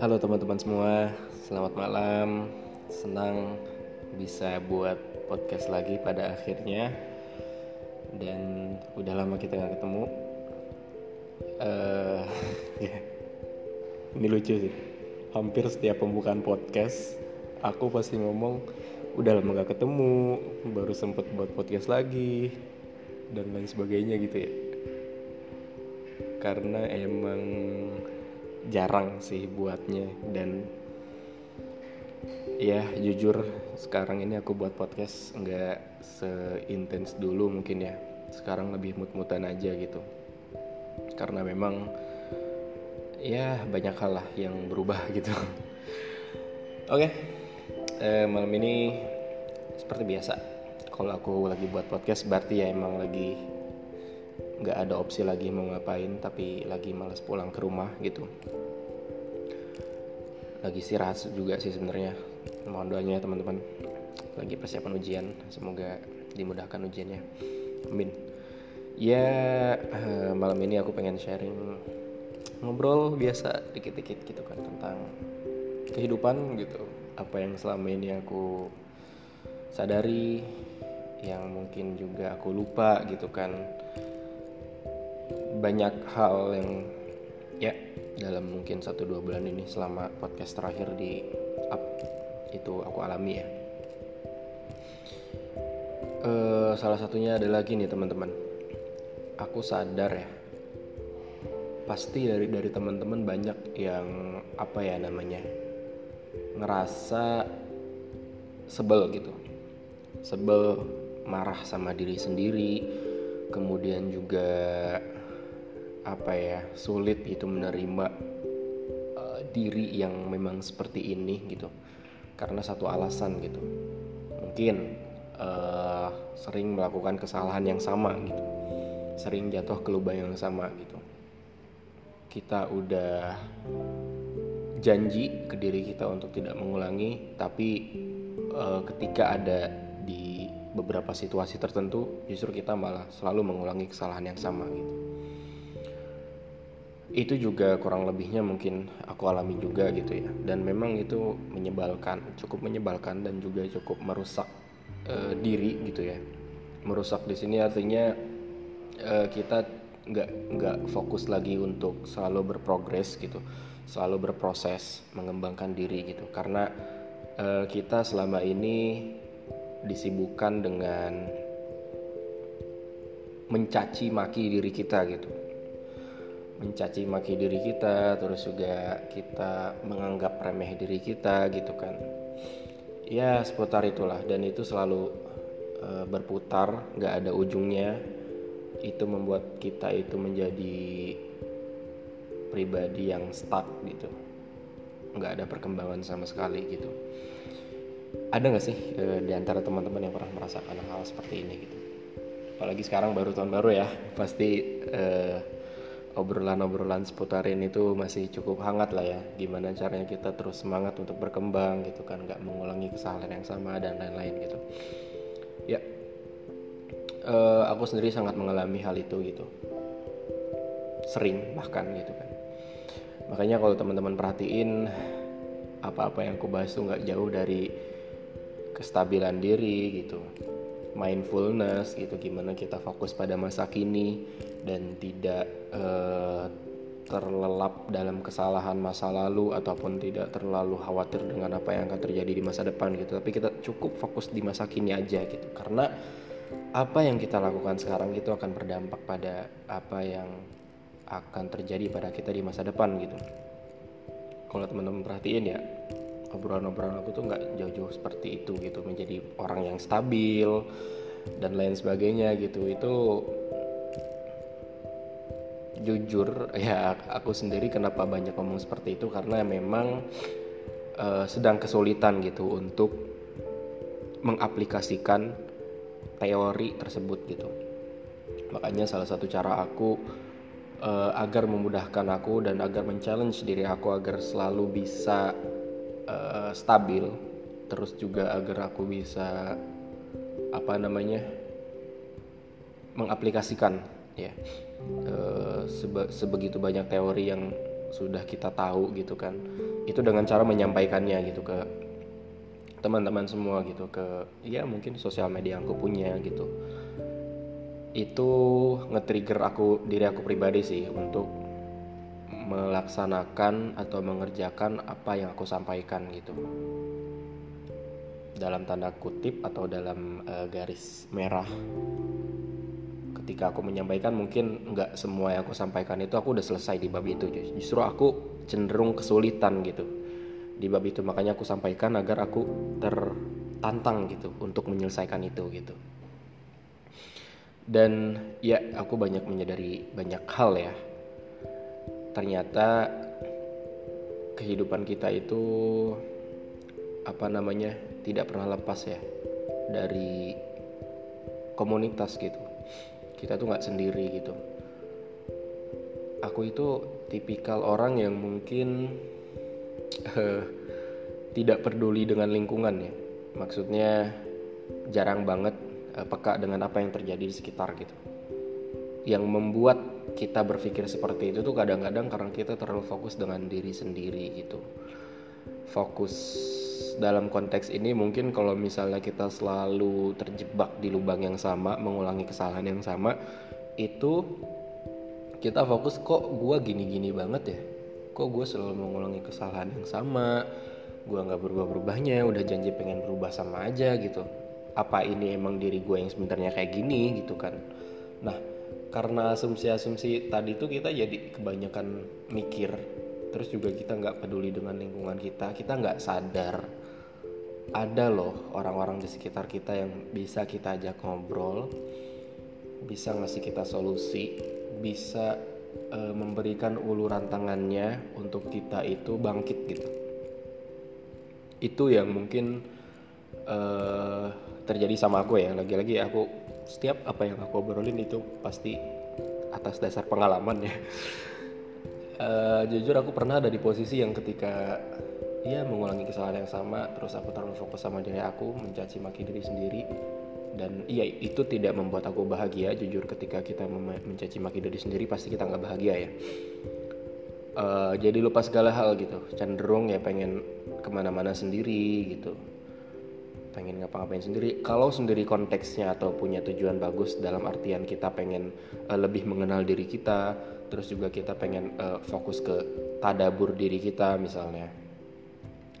Halo teman-teman semua, selamat malam. Senang bisa buat podcast lagi pada akhirnya. Dan udah lama kita nggak ketemu. Uh, ini lucu sih. Hampir setiap pembukaan podcast, aku pasti ngomong udah lama gak ketemu, baru sempet buat podcast lagi, dan lain sebagainya gitu ya. Karena emang jarang sih buatnya dan ya jujur sekarang ini aku buat podcast nggak seintens dulu mungkin ya. Sekarang lebih mut-mutan aja gitu. Karena memang ya banyak hal lah yang berubah gitu. Oke eh, malam ini seperti biasa kalau aku lagi buat podcast berarti ya emang lagi nggak ada opsi lagi mau ngapain tapi lagi males pulang ke rumah gitu. Lagi istirahat juga sih sebenarnya. Mohon doanya teman-teman. Lagi persiapan ujian semoga dimudahkan ujiannya. Amin. Ya eh, malam ini aku pengen sharing ngobrol biasa dikit-dikit gitu kan tentang kehidupan gitu. Apa yang selama ini aku sadari yang mungkin juga aku lupa gitu kan. Banyak hal yang ya dalam mungkin satu dua bulan ini selama podcast terakhir di up itu aku alami ya. E, salah satunya adalah gini teman-teman. Aku sadar ya pasti dari dari teman-teman banyak yang apa ya namanya ngerasa sebel gitu. Sebel marah sama diri sendiri kemudian juga apa ya sulit itu menerima uh, diri yang memang seperti ini gitu karena satu alasan gitu. Mungkin uh, sering melakukan kesalahan yang sama gitu sering jatuh ke lubang yang sama gitu. Kita udah janji ke diri kita untuk tidak mengulangi tapi uh, ketika ada di beberapa situasi tertentu justru kita malah selalu mengulangi kesalahan yang sama gitu. Itu juga kurang lebihnya mungkin aku alami juga gitu ya. Dan memang itu menyebalkan cukup menyebalkan dan juga cukup merusak uh, diri gitu ya. Merusak di sini artinya uh, kita nggak nggak fokus lagi untuk selalu berprogres gitu. Selalu berproses mengembangkan diri gitu. Karena uh, kita selama ini disibukkan dengan mencaci maki diri kita gitu. Mencaci maki diri kita terus juga kita menganggap remeh diri kita gitu kan. Ya seputar itulah. Dan itu selalu e, berputar nggak ada ujungnya. Itu membuat kita itu menjadi pribadi yang stuck gitu. Nggak ada perkembangan sama sekali gitu ada nggak sih e, di antara teman-teman yang pernah merasakan hal seperti ini gitu? Apalagi sekarang baru tahun baru ya pasti e, obrolan-obrolan seputar ini tuh masih cukup hangat lah ya. Gimana caranya kita terus semangat untuk berkembang gitu kan nggak mengulangi kesalahan yang sama dan lain-lain gitu. Ya uh, aku sendiri sangat mengalami hal itu gitu. Sering bahkan gitu kan. Makanya kalau teman-teman perhatiin apa-apa yang aku bahas tuh nggak jauh dari kestabilan diri gitu mindfulness gitu gimana kita fokus pada masa kini dan tidak uh, terlelap dalam kesalahan masa lalu ataupun tidak terlalu khawatir dengan apa yang akan terjadi di masa depan gitu. Tapi kita cukup fokus di masa kini aja gitu karena apa yang kita lakukan sekarang itu akan berdampak pada apa yang akan terjadi pada kita di masa depan gitu. Kalau teman-teman perhatiin ya obrolan-obrolan aku tuh nggak jauh-jauh seperti itu gitu menjadi orang yang stabil dan lain sebagainya gitu. Itu jujur ya aku sendiri kenapa banyak ngomong seperti itu karena memang uh, sedang kesulitan gitu untuk mengaplikasikan teori tersebut gitu. Makanya salah satu cara aku uh, agar memudahkan aku dan agar men-challenge diri aku agar selalu bisa uh, stabil terus juga agar aku bisa apa namanya mengaplikasikan ya. Uh, sebe sebegitu banyak teori yang sudah kita tahu gitu kan. Itu dengan cara menyampaikannya gitu ke teman-teman semua gitu ke ya mungkin sosial media yang aku punya gitu. Itu nge-trigger aku diri aku pribadi sih untuk melaksanakan atau mengerjakan apa yang aku sampaikan gitu. Dalam tanda kutip atau dalam uh, garis merah. Ketika aku menyampaikan mungkin nggak semua yang aku sampaikan itu aku udah selesai di bab itu. Justru aku cenderung kesulitan gitu di bab itu. Makanya aku sampaikan agar aku tertantang gitu untuk menyelesaikan itu gitu. Dan ya aku banyak menyadari banyak hal ya ternyata kehidupan kita itu apa namanya tidak pernah lepas ya dari komunitas gitu. Kita tuh nggak sendiri gitu. Aku itu tipikal orang yang mungkin uh, tidak peduli dengan lingkungan ya. Maksudnya jarang banget Eh, peka dengan apa yang terjadi di sekitar gitu. Yang membuat kita berpikir seperti itu tuh kadang-kadang karena kita terlalu fokus dengan diri sendiri gitu. Fokus dalam konteks ini mungkin kalau misalnya kita selalu terjebak di lubang yang sama, mengulangi kesalahan yang sama, itu kita fokus kok gue gini-gini banget ya, kok gue selalu mengulangi kesalahan yang sama, gue nggak berubah-berubahnya, udah janji pengen berubah sama aja gitu. Apa ini emang diri gue yang sebenarnya kayak gini gitu kan? Nah karena asumsi-asumsi tadi tuh kita jadi kebanyakan mikir. Terus juga kita nggak peduli dengan lingkungan kita. Kita nggak sadar. Ada loh orang-orang di sekitar kita yang bisa kita ajak ngobrol bisa ngasih kita solusi bisa e, memberikan uluran tangannya untuk kita itu bangkit gitu. Itu yang mungkin uh, terjadi sama aku ya. Lagi-lagi aku setiap apa yang aku obrolin itu pasti atas dasar pengalaman ya. Uh, jujur aku pernah ada di posisi yang ketika ya mengulangi kesalahan yang sama terus aku terlalu fokus sama diri aku mencaci maki diri sendiri dan iya itu tidak membuat aku bahagia. Jujur ketika kita mencaci maki diri sendiri pasti kita nggak bahagia ya. Uh, jadi lupa segala hal gitu. Cenderung ya pengen ke mana-mana sendiri gitu pengen ngapa-ngapain sendiri. Kalau sendiri konteksnya atau punya tujuan bagus dalam artian kita pengen uh, lebih mengenal diri kita terus juga kita pengen uh, fokus ke tadabur diri kita misalnya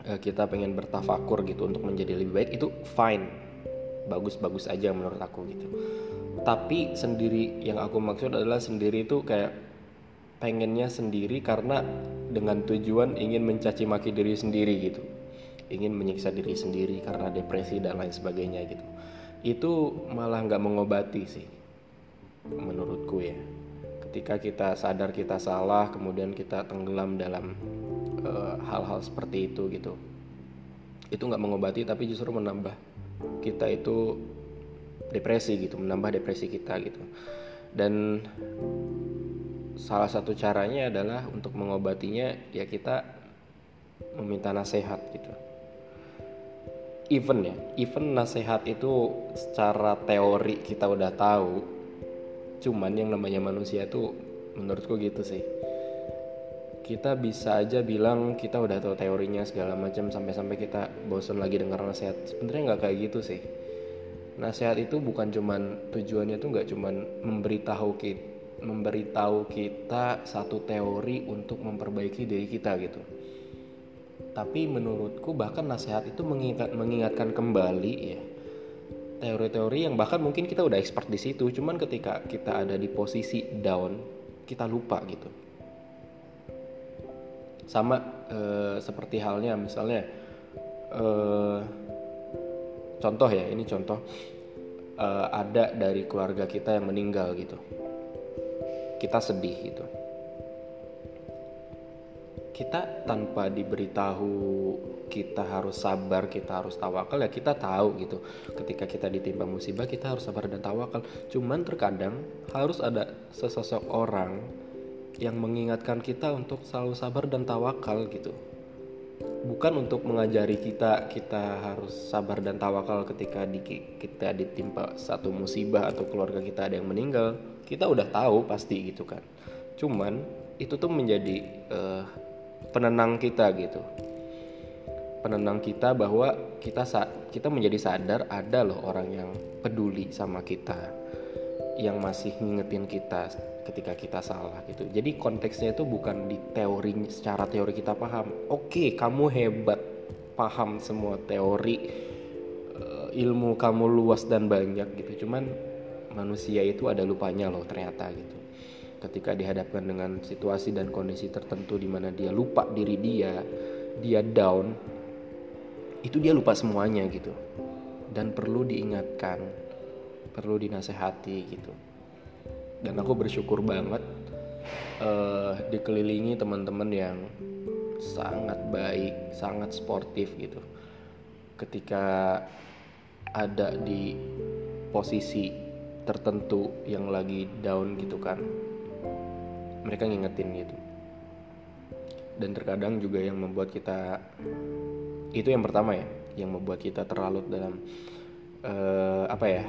uh, kita pengen bertafakur gitu untuk menjadi lebih baik itu fine. Bagus-bagus aja menurut aku gitu. Tapi sendiri yang aku maksud adalah sendiri itu kayak pengennya sendiri karena dengan tujuan ingin mencaci maki diri sendiri gitu ingin menyiksa diri sendiri karena depresi dan lain sebagainya gitu. Itu malah nggak mengobati sih menurutku ya. Ketika kita sadar kita salah kemudian kita tenggelam dalam eh, hal-hal uh, seperti itu gitu. Itu nggak mengobati tapi justru menambah kita itu depresi gitu menambah depresi kita gitu. Dan salah satu caranya adalah untuk mengobatinya ya kita meminta nasihat gitu even ya even nasihat itu secara teori kita udah tahu cuman yang namanya manusia itu menurutku gitu sih. Kita bisa aja bilang kita udah tahu teorinya segala macam sampai-sampai kita bosan lagi dengar nasihat. Sebenarnya nggak kayak gitu sih. Nasihat itu bukan cuman tujuannya tuh nggak cuman memberitahu kita memberitahu kita satu teori untuk memperbaiki diri kita gitu tapi menurutku bahkan nasihat itu mengingat, mengingatkan kembali ya. Teori-teori yang bahkan mungkin kita udah expert di situ cuman ketika kita ada di posisi down kita lupa gitu. Sama eh, seperti halnya misalnya eh, contoh ya ini contoh. Eh, ada dari keluarga kita yang meninggal gitu. Kita sedih gitu kita tanpa diberitahu kita harus sabar, kita harus tawakal ya kita tahu gitu. Ketika kita ditimpa musibah kita harus sabar dan tawakal. Cuman terkadang harus ada sesosok orang yang mengingatkan kita untuk selalu sabar dan tawakal gitu. bukan untuk mengajari kita kita harus sabar dan tawakal ketika di, kita ditimpa satu musibah atau keluarga kita ada yang meninggal kita udah tahu pasti gitu kan cuman itu tuh menjadi uh, penenang kita gitu penenang kita bahwa kita kita menjadi sadar ada loh orang yang peduli sama kita yang masih ngingetin kita ketika kita salah gitu. Jadi konteksnya itu bukan di teori secara teori kita paham. Oke, kamu hebat, paham semua teori uh, ilmu kamu luas dan banyak gitu. Cuman manusia itu ada lupanya loh ternyata gitu. Ketika dihadapkan dengan situasi dan kondisi tertentu di mana dia lupa diri dia, dia down, itu dia lupa semuanya gitu. Dan perlu diingatkan perlu dinasehati gitu dan aku bersyukur banget uh, dikelilingi teman-teman yang sangat baik sangat sportif gitu ketika ada di posisi tertentu yang lagi down gitu kan mereka ngingetin gitu. Dan terkadang juga yang membuat kita itu yang pertama ya yang membuat kita terlalu dalam uh, apa ya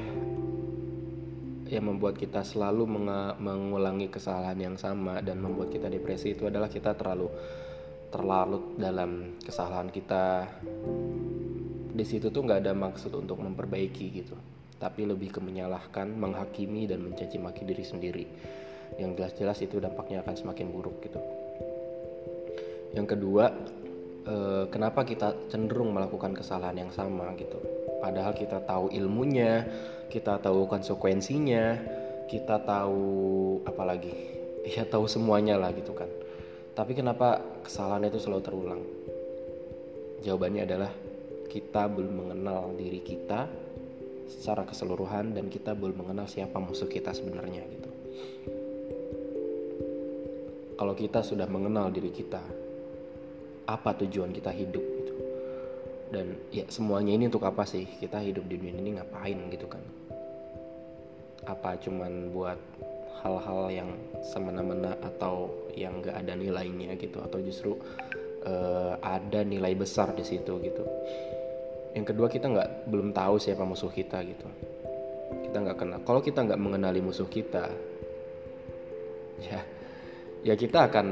yang membuat kita selalu mengulangi kesalahan yang sama dan membuat kita depresi itu adalah kita terlalu terlalu dalam kesalahan kita. Di situ tuh nggak ada maksud untuk memperbaiki gitu tapi lebih ke menyalahkan menghakimi dan mencaci maki diri sendiri yang jelas-jelas itu dampaknya akan semakin buruk gitu. Yang kedua eh, kenapa kita cenderung melakukan kesalahan yang sama gitu? Padahal kita tahu ilmunya kita tahu konsekuensinya kita tahu apalagi ya tahu semuanya lah gitu kan. Tapi kenapa kesalahan itu selalu terulang? Jawabannya adalah kita belum mengenal diri kita secara keseluruhan dan kita belum mengenal siapa musuh kita sebenarnya gitu kalau kita sudah mengenal diri kita apa tujuan kita hidup dan ya semuanya ini untuk apa sih? Kita hidup di dunia ini ngapain gitu kan? Apa cuman buat hal-hal yang semena-mena atau yang gak ada nilainya gitu? Atau justru uh, ada nilai besar di situ gitu. Yang kedua kita nggak belum tahu siapa musuh kita gitu. Kita nggak kenal. Kalau kita nggak mengenali musuh kita ya ya kita akan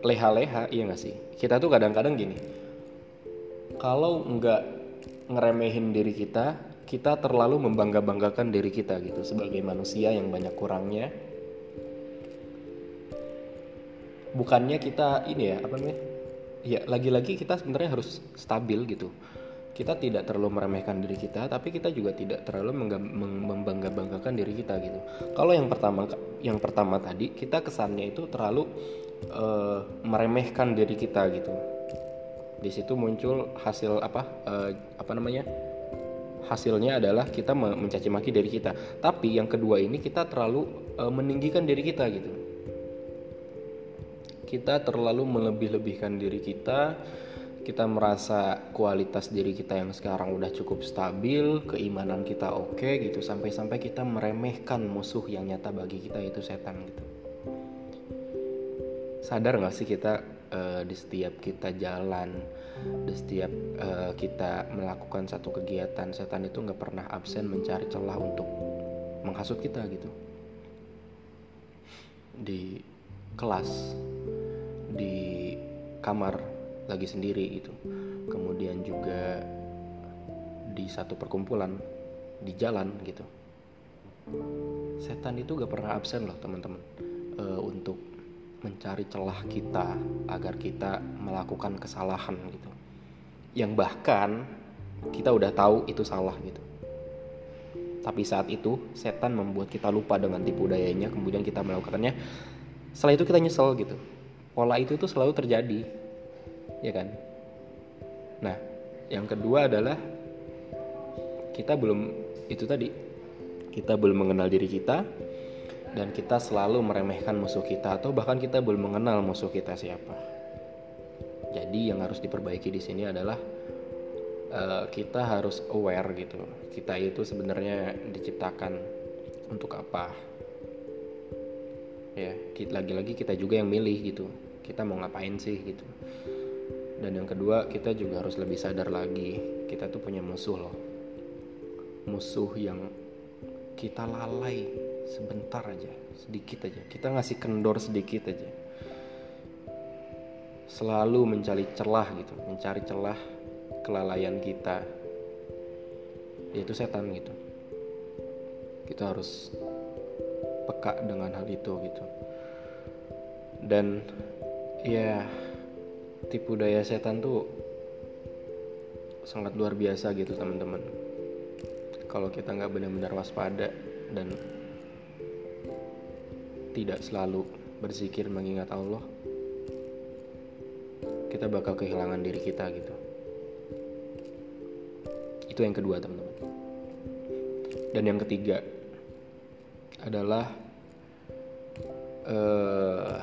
leha-leha iya nggak sih? Kita tuh kadang-kadang gini kalau nggak ngeremehin diri kita kita terlalu membangga-banggakan diri kita gitu sebagai manusia yang banyak kurangnya. Bukannya kita ini ya apa namanya? Ya lagi-lagi kita sebenarnya harus stabil gitu kita tidak terlalu meremehkan diri kita tapi kita juga tidak terlalu membangga-banggakan diri kita gitu. Kalau yang pertama yang pertama tadi kita kesannya itu terlalu uh, meremehkan diri kita gitu. Di situ muncul hasil apa uh, apa namanya? Hasilnya adalah kita mencaci maki diri kita. Tapi yang kedua ini kita terlalu uh, meninggikan diri kita gitu. Kita terlalu melebih-lebihkan diri kita kita merasa kualitas diri kita yang sekarang udah cukup stabil, keimanan kita oke okay, gitu, sampai-sampai kita meremehkan musuh yang nyata bagi kita itu setan gitu. Sadar gak sih kita uh, di setiap kita jalan di setiap uh, kita melakukan satu kegiatan setan itu nggak pernah absen mencari celah untuk menghasut kita gitu di kelas di kamar lagi sendiri itu kemudian juga di satu perkumpulan di jalan gitu. Setan itu gak pernah absen loh teman-teman. E, untuk mencari celah kita agar kita melakukan kesalahan gitu. Yang bahkan kita udah tahu itu salah gitu. Tapi saat itu setan membuat kita lupa dengan tipu dayanya kemudian kita melakukannya. Setelah itu kita nyesel gitu. Pola itu tuh selalu terjadi ya kan nah yang kedua adalah kita belum itu tadi kita belum mengenal diri kita dan kita selalu meremehkan musuh kita atau bahkan kita belum mengenal musuh kita siapa. Jadi yang harus diperbaiki di sini adalah uh, kita harus aware gitu. Kita itu sebenarnya diciptakan untuk apa? Ya, lagi-lagi kita juga yang milih gitu. Kita mau ngapain sih gitu. Dan yang kedua kita juga harus lebih sadar lagi. Kita tuh punya musuh loh. Musuh yang kita lalai sebentar aja sedikit aja. Kita ngasih kendor sedikit aja. Selalu mencari celah gitu mencari celah kelalaian kita. Yaitu setan gitu. Kita harus peka dengan hal itu gitu. Dan ya tipu daya setan tuh sangat luar biasa gitu teman-teman. Kalau kita nggak benar-benar waspada dan tidak selalu berzikir mengingat Allah kita bakal kehilangan diri kita gitu. Itu yang kedua teman-teman. Dan yang ketiga adalah uh,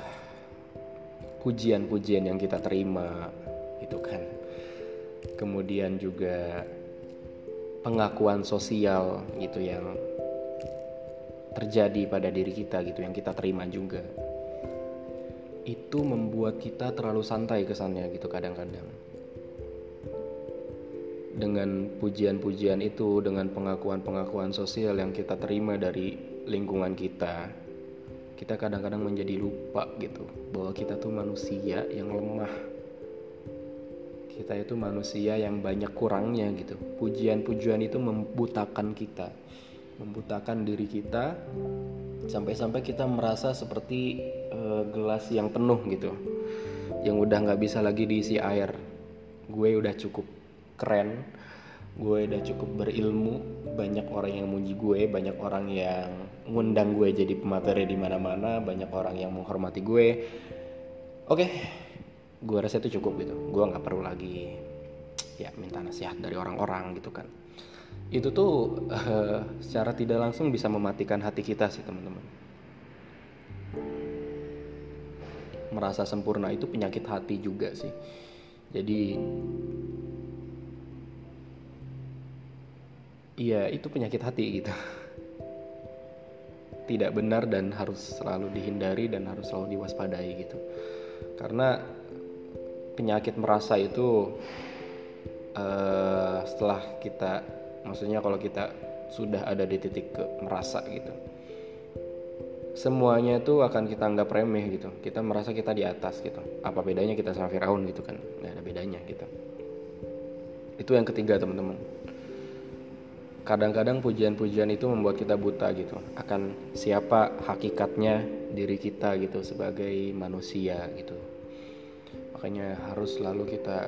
pujian-pujian yang kita terima gitu kan. Kemudian juga pengakuan sosial gitu yang terjadi pada diri kita gitu yang kita terima juga. Itu membuat kita terlalu santai kesannya gitu kadang-kadang. Dengan pujian-pujian itu dengan pengakuan-pengakuan sosial yang kita terima dari lingkungan kita kita kadang-kadang menjadi lupa gitu bahwa kita tuh manusia yang lemah. Kita itu manusia yang banyak kurangnya gitu. Pujian-pujian itu membutakan kita membutakan diri kita sampai-sampai kita merasa seperti uh, gelas yang penuh gitu yang udah nggak bisa lagi diisi air. Gue udah cukup keren gue udah cukup berilmu. Banyak orang yang muji gue. Banyak orang yang ngundang gue jadi pemateri di mana-mana. Banyak orang yang menghormati gue. Oke. Gue rasa itu cukup gitu. Gue nggak perlu lagi ya minta nasihat dari orang-orang gitu kan. Itu tuh uh, secara tidak langsung bisa mematikan hati kita sih teman-teman. Merasa sempurna itu penyakit hati juga sih. Jadi Iya, itu penyakit hati gitu. Tidak benar dan harus selalu dihindari dan harus selalu diwaspadai gitu. Karena penyakit merasa itu uh, setelah kita, maksudnya kalau kita sudah ada di titik ke merasa gitu, semuanya itu akan kita anggap remeh gitu. Kita merasa kita di atas gitu. Apa bedanya kita sama Firaun gitu kan? Gak ada bedanya gitu. Itu yang ketiga teman-teman kadang-kadang pujian-pujian itu membuat kita buta gitu. Akan siapa hakikatnya diri kita gitu sebagai manusia gitu. Makanya harus selalu kita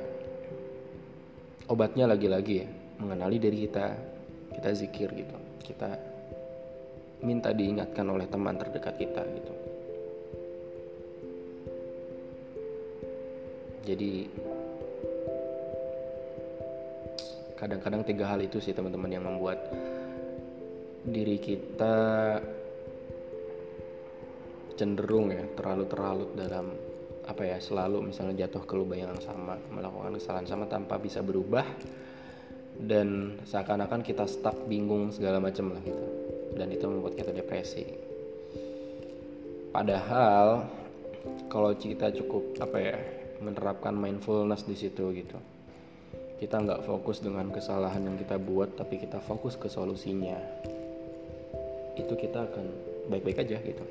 obatnya lagi-lagi ya. Mengenali diri kita kita zikir gitu. Kita minta diingatkan oleh teman terdekat kita gitu. Jadi kadang-kadang tiga hal itu sih teman-teman yang membuat diri kita cenderung ya terlalu terlalu dalam apa ya selalu misalnya jatuh ke lubang yang sama melakukan kesalahan sama tanpa bisa berubah dan seakan-akan kita stuck bingung segala macam lah gitu. Dan itu membuat kita depresi. Padahal kalau kita cukup apa ya menerapkan mindfulness di situ gitu kita nggak fokus dengan kesalahan yang kita buat tapi kita fokus ke solusinya. Itu kita akan baik-baik aja gitu.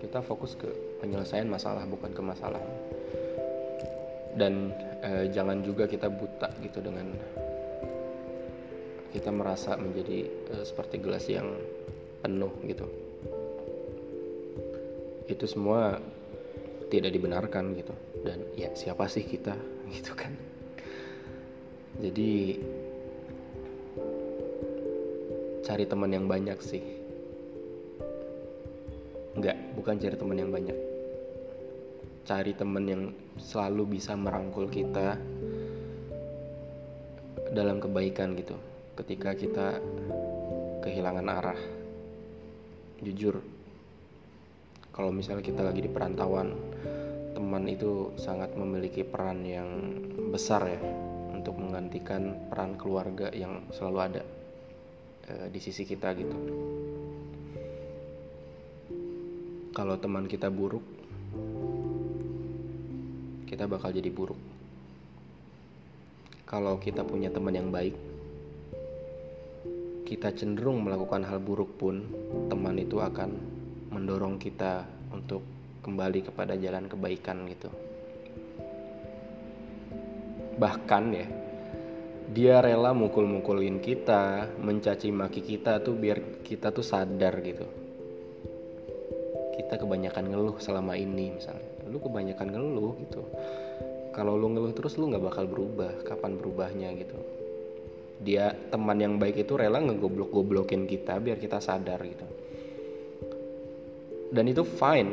Kita fokus ke penyelesaian masalah bukan ke masalah. Dan eh, jangan juga kita buta gitu dengan kita merasa menjadi eh, seperti gelas yang penuh gitu. Itu semua tidak dibenarkan gitu. Dan ya siapa sih kita gitu kan jadi cari teman yang banyak sih. Enggak, bukan cari teman yang banyak. Cari teman yang selalu bisa merangkul kita dalam kebaikan gitu. Ketika kita kehilangan arah. Jujur kalau misalnya kita lagi di perantauan teman itu sangat memiliki peran yang besar ya untuk menggantikan peran keluarga yang selalu ada e, di sisi kita gitu. Kalau teman kita buruk, kita bakal jadi buruk. kalau kita punya teman yang baik kita cenderung melakukan hal buruk pun teman itu akan mendorong kita untuk kembali kepada jalan kebaikan gitu bahkan ya dia rela mukul-mukulin kita, mencaci maki kita tuh biar kita tuh sadar gitu. Kita kebanyakan ngeluh selama ini misalnya. Lu kebanyakan ngeluh gitu. Kalau lu ngeluh terus lu nggak bakal berubah. Kapan berubahnya gitu? Dia teman yang baik itu rela ngegoblok-goblokin kita biar kita sadar gitu. Dan itu fine.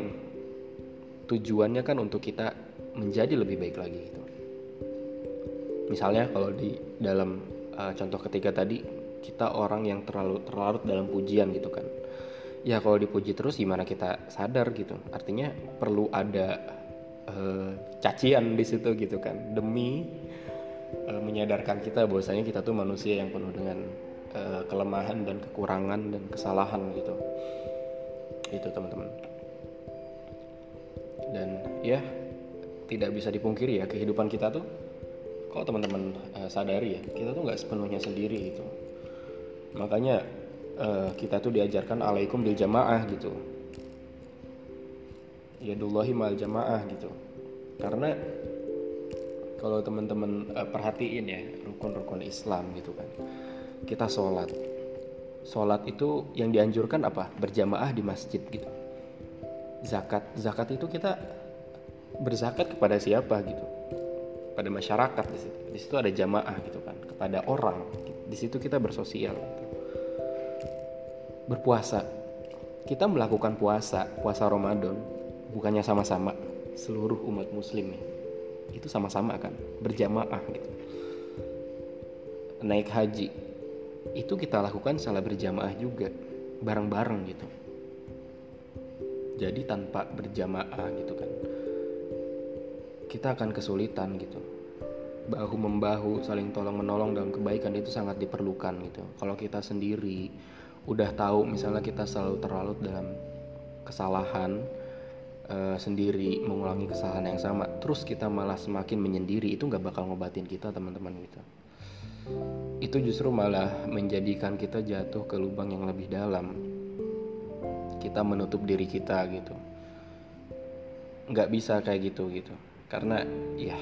Tujuannya kan untuk kita menjadi lebih baik lagi gitu misalnya kalau di dalam uh, contoh ketiga tadi kita orang yang terlalu terlarut dalam pujian gitu kan. Ya kalau dipuji terus gimana kita sadar gitu? Artinya perlu ada uh, cacian di situ gitu kan. Demi uh, menyadarkan kita bahwasanya kita tuh manusia yang penuh dengan uh, kelemahan dan kekurangan dan kesalahan gitu. Itu teman-teman. Dan ya tidak bisa dipungkiri ya kehidupan kita tuh kalau teman-teman uh, sadari ya kita tuh nggak sepenuhnya sendiri gitu. Makanya uh, kita tuh diajarkan alaikum bil jamaah gitu. Ya dullahi mal jamaah gitu. Karena kalau teman-teman uh, perhatiin ya rukun-rukun Islam gitu kan kita sholat. Sholat itu yang dianjurkan apa? Berjamaah di masjid gitu. Zakat. Zakat itu kita berzakat kepada siapa gitu pada masyarakat di situ. Di situ ada jamaah gitu kan, kepada orang. Di situ kita bersosial. Gitu. Berpuasa. Kita melakukan puasa, puasa Ramadan, bukannya sama-sama seluruh umat muslim ya. Itu sama-sama kan, berjamaah gitu. Naik haji. Itu kita lakukan secara berjamaah juga, bareng-bareng gitu. Jadi tanpa berjamaah gitu kan kita akan kesulitan gitu. Bahu membahu saling tolong menolong dalam kebaikan itu sangat diperlukan gitu. Kalau kita sendiri udah tahu misalnya kita selalu terlalu dalam kesalahan uh, sendiri mengulangi kesalahan yang sama terus kita malah semakin menyendiri itu nggak bakal ngobatin kita teman-teman gitu. Itu justru malah menjadikan kita jatuh ke lubang yang lebih dalam. Kita menutup diri kita gitu. Nggak bisa kayak gitu gitu karena ya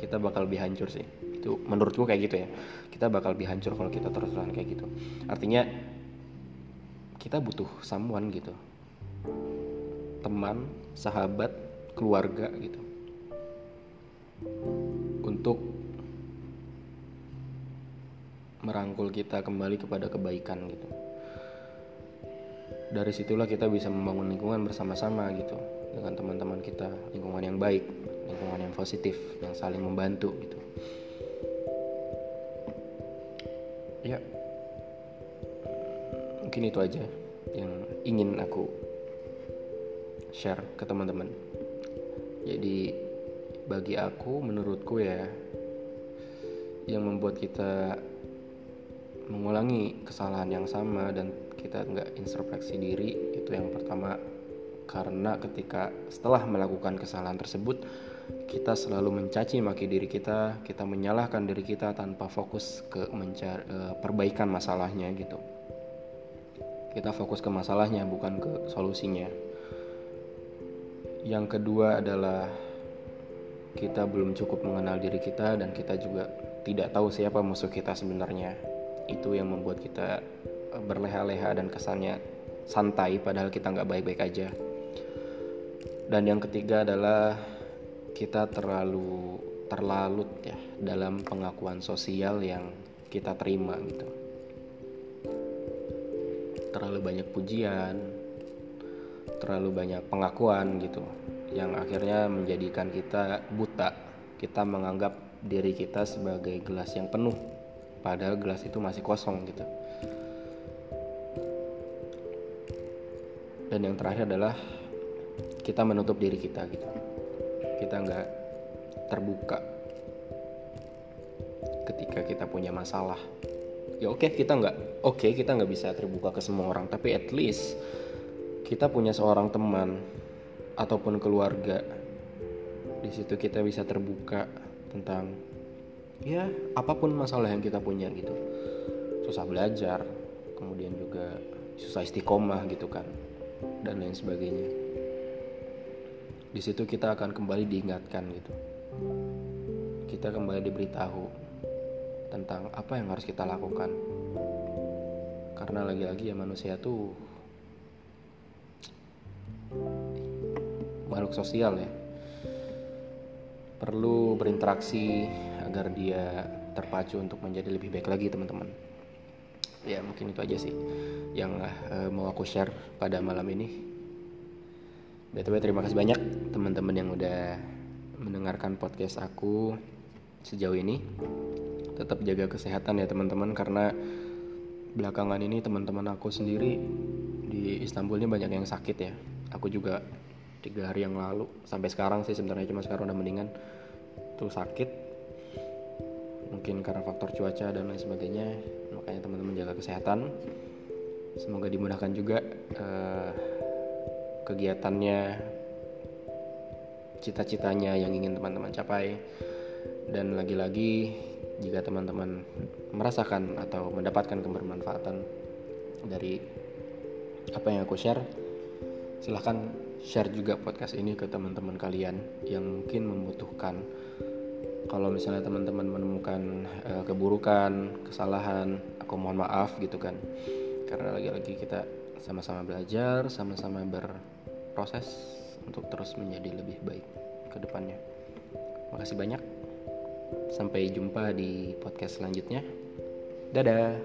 kita bakal lebih hancur sih. Itu menurutku kayak gitu ya. Kita bakal lebih hancur kalau kita terus-terusan kayak gitu. Artinya kita butuh someone gitu. Teman sahabat keluarga gitu. Untuk merangkul kita kembali kepada kebaikan gitu. Dari situlah kita bisa membangun lingkungan bersama-sama gitu. Dengan teman-teman kita lingkungan yang baik lingkungan yang positif yang saling membantu gitu. Ya. Mungkin itu aja yang ingin aku share ke teman-teman. Jadi bagi aku menurutku ya yang membuat kita mengulangi kesalahan yang sama dan kita nggak introspeksi diri itu yang pertama. Karena ketika setelah melakukan kesalahan tersebut kita selalu mencaci maki diri kita, kita menyalahkan diri kita tanpa fokus ke mencari uh, perbaikan masalahnya gitu. Kita fokus ke masalahnya bukan ke solusinya. Yang kedua adalah kita belum cukup mengenal diri kita dan kita juga tidak tahu siapa musuh kita sebenarnya. Itu yang membuat kita eh, berleha-leha dan kesannya santai padahal kita nggak baik-baik aja. Dan yang ketiga adalah kita terlalu terlalut ya dalam pengakuan sosial yang kita terima gitu. Terlalu banyak pujian, terlalu banyak pengakuan gitu yang akhirnya menjadikan kita buta. Kita menganggap diri kita sebagai gelas yang penuh padahal gelas itu masih kosong gitu. Dan yang terakhir adalah kita menutup diri kita gitu kita nggak terbuka ketika kita punya masalah. Ya oke okay, kita nggak oke okay, kita nggak bisa terbuka ke semua orang tapi at least kita punya seorang teman ataupun keluarga di situ kita bisa terbuka tentang ya apa pun masalah yang kita punya gitu. Susah belajar kemudian juga susah istiqomah gitu kan dan lain sebagainya di situ kita akan kembali diingatkan gitu. Kita kembali diberitahu tentang apa yang harus kita lakukan. Karena lagi-lagi ya manusia tuh makhluk sosial ya. Perlu berinteraksi agar dia terpacu untuk menjadi lebih baik lagi teman-teman. Ya mungkin itu aja sih yang uh, mau aku share pada malam ini btw terima kasih banyak teman-teman yang udah mendengarkan podcast aku sejauh ini. Tetap jaga kesehatan ya teman-teman karena belakangan ini teman-teman aku sendiri di Istanbul ini banyak yang sakit ya. Aku juga tiga hari yang lalu sampai sekarang sih sebenarnya cuma sekarang udah mendingan tuh sakit. Mungkin karena faktor cuaca dan lain sebagainya makanya teman-teman jaga kesehatan. Semoga dimudahkan juga uh, kegiatannya cita-citanya yang ingin teman-teman capai. Dan lagi-lagi jika teman-teman merasakan atau mendapatkan kebermanfaatan dari apa yang aku share silahkan share juga podcast ini ke teman-teman kalian yang mungkin membutuhkan. Kalau misalnya teman-teman menemukan uh, keburukan kesalahan aku mohon maaf gitu kan. Karena lagi-lagi kita sama-sama belajar sama-sama berproses untuk terus menjadi lebih baik ke depannya. Makasih banyak. Sampai jumpa di podcast selanjutnya. Dadah